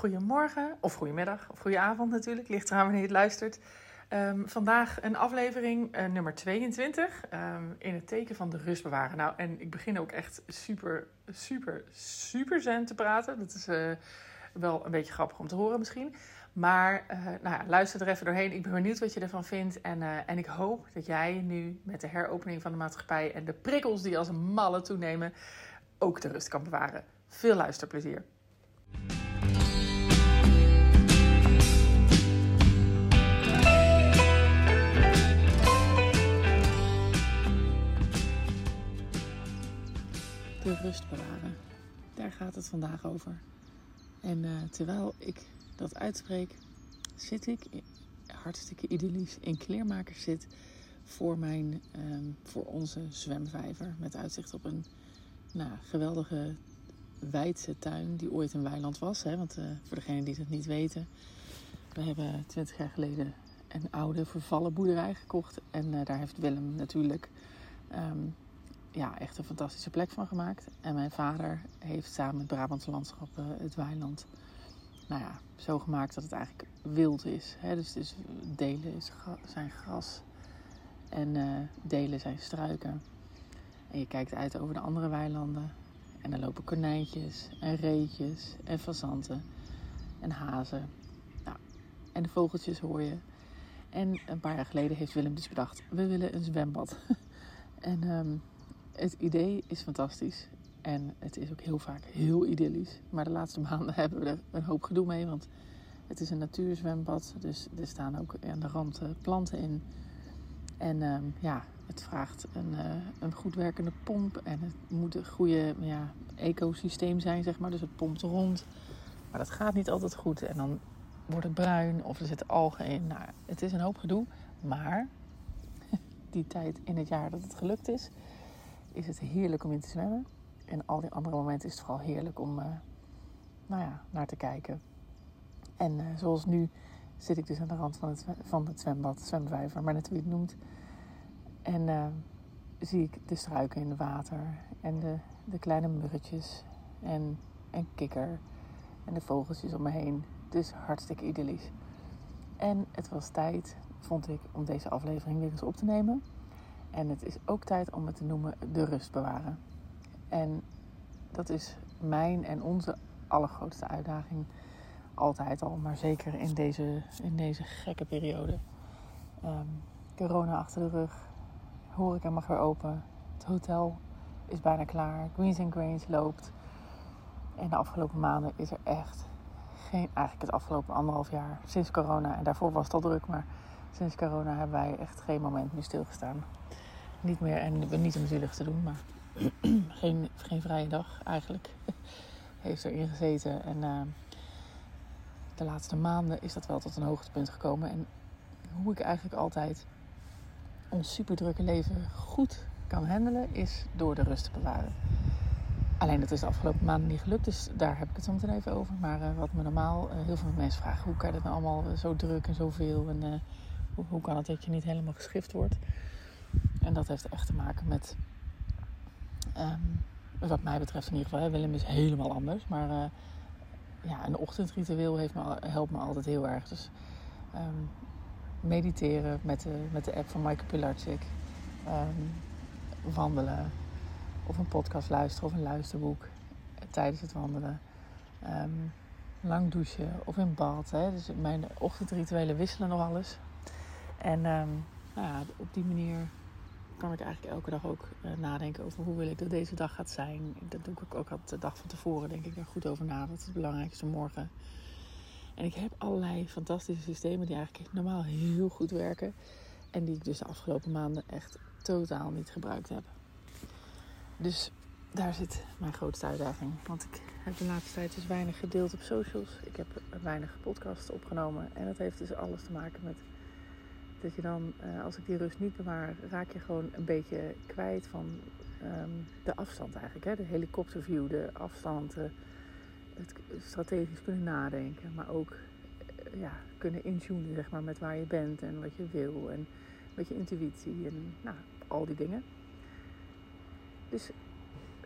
goedemorgen, of goedemiddag, of goedenavond natuurlijk. Ligt eraan wanneer je het luistert. Um, vandaag een aflevering uh, nummer 22 um, ehm, in het teken van de rust bewaren. Nou, en ik begin ook echt super, super, super zen te praten. Dat is uh, wel een beetje grappig om te horen misschien. Maar uh, nou ja, luister er even doorheen. Ik ben benieuwd wat je ervan vindt. En, en ik hoop dat jij nu met de heropening van de maatschappij en de prikkels die als een malle toenemen, ook de rust kan bewaren. Veel luisterplezier. De rust. Daar gaat het vandaag over. En uh, terwijl ik dat uitspreek, zit ik hartstikke idyllisch in kleermakers zit voor, mijn, um, voor onze zwemvijver. Met uitzicht op een nou, geweldige wijdse tuin die ooit een weiland was. Hè? Want uh, voor degenen die het niet weten, we hebben 20 jaar geleden een oude vervallen boerderij gekocht. En uh, daar heeft Willem natuurlijk um, ja, echt een fantastische plek van gemaakt. En mijn vader heeft samen met Brabantse landschappen het weiland nou ja, zo gemaakt dat het eigenlijk wild is. Hè? Dus, dus delen is zijn gras en uh, delen zijn struiken. En je kijkt uit over de andere weilanden. En er lopen konijntjes en reetjes en fazanten en hazen. Nou, en de vogeltjes hoor je. En een paar jaar geleden heeft Willem dus bedacht: we willen een zwembad. en um, het idee is fantastisch. En het is ook heel vaak heel idyllisch. Maar de laatste maanden hebben we er een hoop gedoe mee. Want het is een natuurzwembad. Dus er staan ook aan de rand planten in. En ehm, ja, het vraagt een, uh, een goed werkende pomp. En het moet een goede ja, ecosysteem zijn, zeg maar. Dus het pompt rond. Maar dat gaat niet altijd goed. En dan wordt het bruin of er zitten algen in. Nou, het is een hoop gedoe. Maar die tijd in het jaar dat het gelukt is, is het heerlijk om in te zwemmen. En al die andere momenten is het vooral heerlijk om uh, nou ja, naar te kijken. En uh, zoals nu zit ik dus aan de rand van het, van zwembad, zwemvijver, maar net hoe je het noemt. En uh, zie ik de struiken in het water en de, de kleine muggetjes en een kikker en de vogeltjes om me heen. Dus hartstikke idyllisch. En het was tijd, vond ik, om deze aflevering weer eens op te nemen. En het is ook tijd om het te noemen de rust bewaren. En dat is mijn en onze allergrootste uitdaging. Altijd al, maar zeker in deze, in deze gekke periode. Um, corona achter de rug. Horeca mag weer open. Het hotel is bijna klaar. Greens and Grains loopt. En de afgelopen maanden is er echt geen... Eigenlijk het afgelopen anderhalf jaar sinds corona. En daarvoor was het al druk, maar sinds corona hebben wij echt geen moment meer stilgestaan niet meer, en niet om zielig te doen, maar geen, geen vrije dag eigenlijk. Heeft erin gezeten. En uh, de laatste maanden is dat wel tot een hoogtepunt gekomen. En hoe ik eigenlijk altijd ons superdrukke leven goed kan handelen, is door de rust te bewaren. Alleen dat is de afgelopen maanden niet gelukt, dus daar heb ik het zo meteen even over. Maar uh, wat me normaal uh, heel veel mensen vragen, hoe kan dat nou allemaal zo druk en zoveel? En hoe, hoe, kan het dat je niet helemaal geschift wordt? En dat heeft echt te maken met, um, wat mij betreft in ieder geval, Willem is helemaal anders. Maar uh, ja, een ochtendritueel heeft me, helpt me altijd heel erg. Dus um, mediteren met de, met de app van Michael Pilarczyk. Um, wandelen. Of een podcast luisteren of een luisterboek tijdens het wandelen. lang douchen of in bad. Hè. Dus mijn ochtendrituelen wisselen nog alles. En nou ja, op die manier kan ik eigenlijk elke dag ook uh, nadenken over hoe wil ik dat deze dag gaat zijn. Dat doe ik ook al de dag van tevoren, denk ik daar goed over na. Dat is het belangrijkste morgen. En ik heb allerlei fantastische systemen die eigenlijk normaal heel goed werken. En die ik dus de afgelopen maanden echt totaal niet gebruikt heb. Dus daar zit mijn grootste uitdaging. Want ik heb de laatste tijd dus weinig gedeeld op socials. Ik heb weinig podcasts opgenomen. En dat heeft dus alles te maken met dat je dan, uh, als ik die rust niet bewaar, raak je gewoon een beetje kwijt van um, de afstand eigenlijk. Hè? De helikopterview, de afstand, het strategisch kunnen nadenken, maar ook uh, ja, kunnen intunen zeg maar, met waar je bent en wat je wil en met je intuïtie en nou, al die dingen. Dus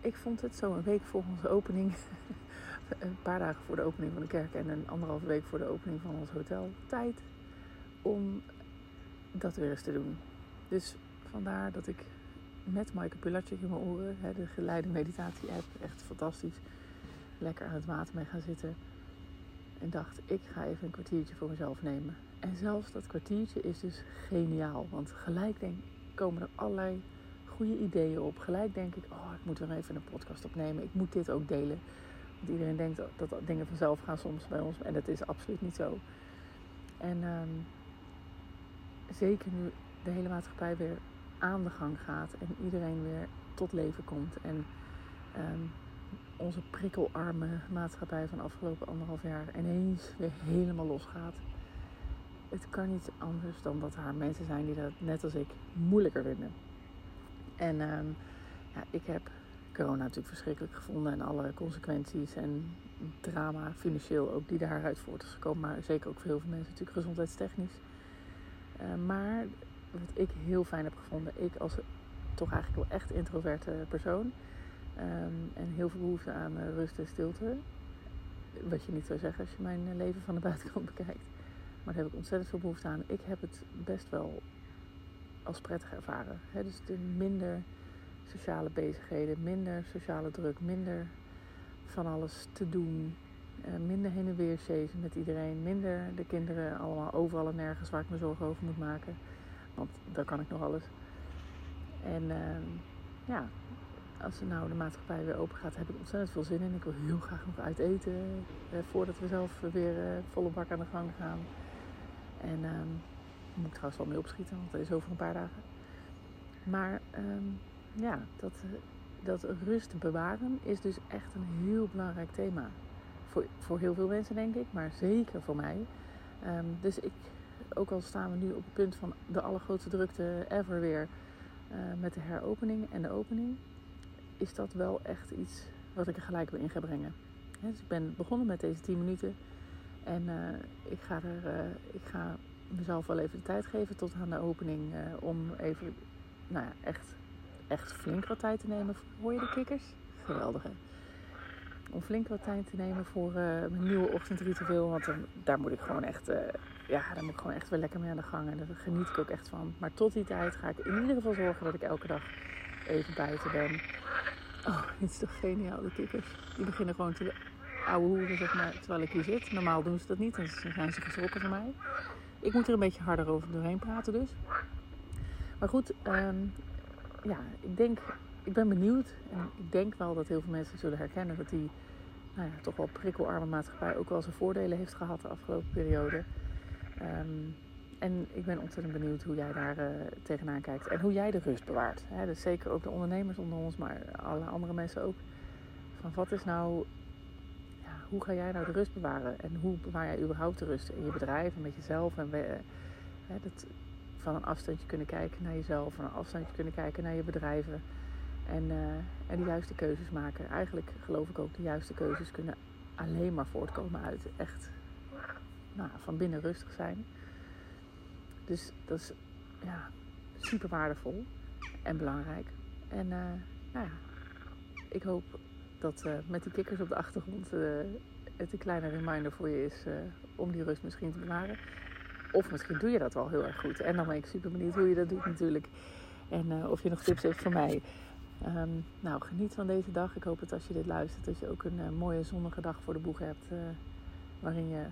ik vond het zo een week voor onze opening een paar dagen voor de opening van de kerk en een anderhalve week voor de opening van ons hotel tijd om dat weer eens te doen. Dus vandaar dat ik met Maaike Pilatschik in mijn oren, hè, de geleide meditatie app, echt fantastisch, lekker aan het water mee gaan zitten. En dacht, ik ga even een kwartiertje voor mezelf nemen. En zelfs dat kwartiertje is dus geniaal. Want gelijk denk, komen er allerlei goede ideeën op. Gelijk denk ik, oh, ik moet weer even een podcast opnemen. Ik moet dit ook delen. Want iedereen denkt dat, dat dingen vanzelf gaan soms bij ons. En dat is absoluut niet zo. En ehm, zeker nu de hele maatschappij weer aan de gang gaat. En iedereen weer tot leven komt. En ehm, onze prikkelarme maatschappij van afgelopen anderhalf jaar ineens weer helemaal losgaat. Het kan niet anders dan dat er mensen zijn die dat net als ik moeilijker vinden. En ehm, ja, ik heb corona natuurlijk verschrikkelijk gevonden en alle consequenties en drama, financieel ook, die daaruit voort is gekomen. Maar zeker ook voor heel veel mensen natuurlijk gezondheidstechnisch. Uh, maar wat ik heel fijn heb gevonden, ik als toch eigenlijk wel echt introverte persoon. Um, en heel veel behoefte aan uh, rust en stilte. Wat je niet zou zeggen als je mijn eh, leven van de buitenkant bekijkt. Maar daar heb ik ontzettend veel behoefte aan. Ik heb het best wel als prettig ervaren. Dus de minder sociale bezigheden, minder sociale druk, minder van alles te doen. Uh, minder heen en weer chasen met iedereen. Minder de kinderen allemaal overal en nergens waar ik me zorgen over moet maken. Want daar kan ik nog alles. En uh, ja, als nou de maatschappij weer open gaat, heb ik ontzettend veel zin in. Ik wil heel graag nog uit eten eh, voordat we zelf weer uh, volle bak aan de gang gaan. En uh, moet ik trouwens wel mee opschieten, want dat is over een paar dagen. Maar um, ja, dat, dat rust bewaren is dus echt een heel belangrijk thema. Voor, voor heel veel mensen denk ik, maar zeker voor mij. Um, dus ik, ook al staan we nu op het punt van de allergrootste drukte ever weer uh, met de heropening en de opening, is dat wel echt iets wat ik er gelijk weer in ga brengen. dus ik ben begonnen met deze 10 minuten en uh, ik, ga er, uh, ik ga mezelf wel even de tijd geven tot aan de opening om even nou ja, echt echt flink wat tijd te nemen. Hoor je de kikkers? Geweldig hè? Om flink wat tijd te nemen voor uh, mijn nieuwe ochtendritueel. Want dan, daar moet ik gewoon echt, uh, ja, daar moet ik gewoon echt weer lekker mee aan de gang. En daar geniet ik ook echt van. Maar tot die tijd ga ik in ieder geval zorgen dat ik elke dag even buiten ben. Oh, dit is toch geniaal, de kikkers. Die beginnen gewoon te ouwe hoeren, zeg maar, terwijl ik hier zit. Normaal doen ze dat niet, dan zijn ze geschrokken van mij. Ik moet er een beetje harder over doorheen praten dus. Maar goed, um, ja, ik denk, ik ben benieuwd. En ik denk wel dat heel veel mensen zullen herkennen dat die nou ja, toch wel prikkelarme maatschappij ook wel zijn voordelen heeft gehad de afgelopen periode. Um, en ik ben ontzettend benieuwd hoe jij daar uh, tegenaan kijkt. En hoe jij de rust bewaart. Dus zeker ook de ondernemers onder ons, maar alle andere mensen ook. Van wat is nou, ja, hoe ga jij nou de rust bewaren? En hoe bewaar jij überhaupt de rust in je bedrijf en met jezelf? En hè, dat, van een afstandje kunnen kijken naar jezelf, van een afstandje kunnen kijken naar je bedrijven. En, uh, en de juiste keuzes maken. Eigenlijk geloof ik ook de juiste keuzes kunnen alleen maar voortkomen uit echt nou, van binnen rustig zijn. Dus dat is ja, super waardevol en belangrijk. En uh, nou ja, ik hoop dat uh, met die kikkers op de achtergrond het een kleine reminder voor je is om die rust misschien te bewaren. Of misschien doe je dat wel heel erg goed. En dan ben ik super benieuwd hoe je dat doet natuurlijk. En of je nog tips heeft voor mij. Um, nou, geniet van deze dag. Ik hoop dat als je dit luistert, dat je ook een uh, mooie zonnige dag voor de boeg hebt. Uh, waarin je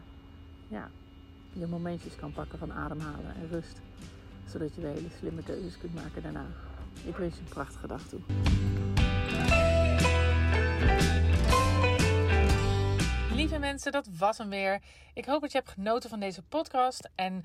ja, je momentjes kan pakken van ademhalen en rust. Zodat je weer hele slimme keuzes kunt maken daarna. Ik wens je een prachtige dag toe. Lieve mensen, dat was hem weer. Ik hoop dat je hebt genoten van deze podcast. En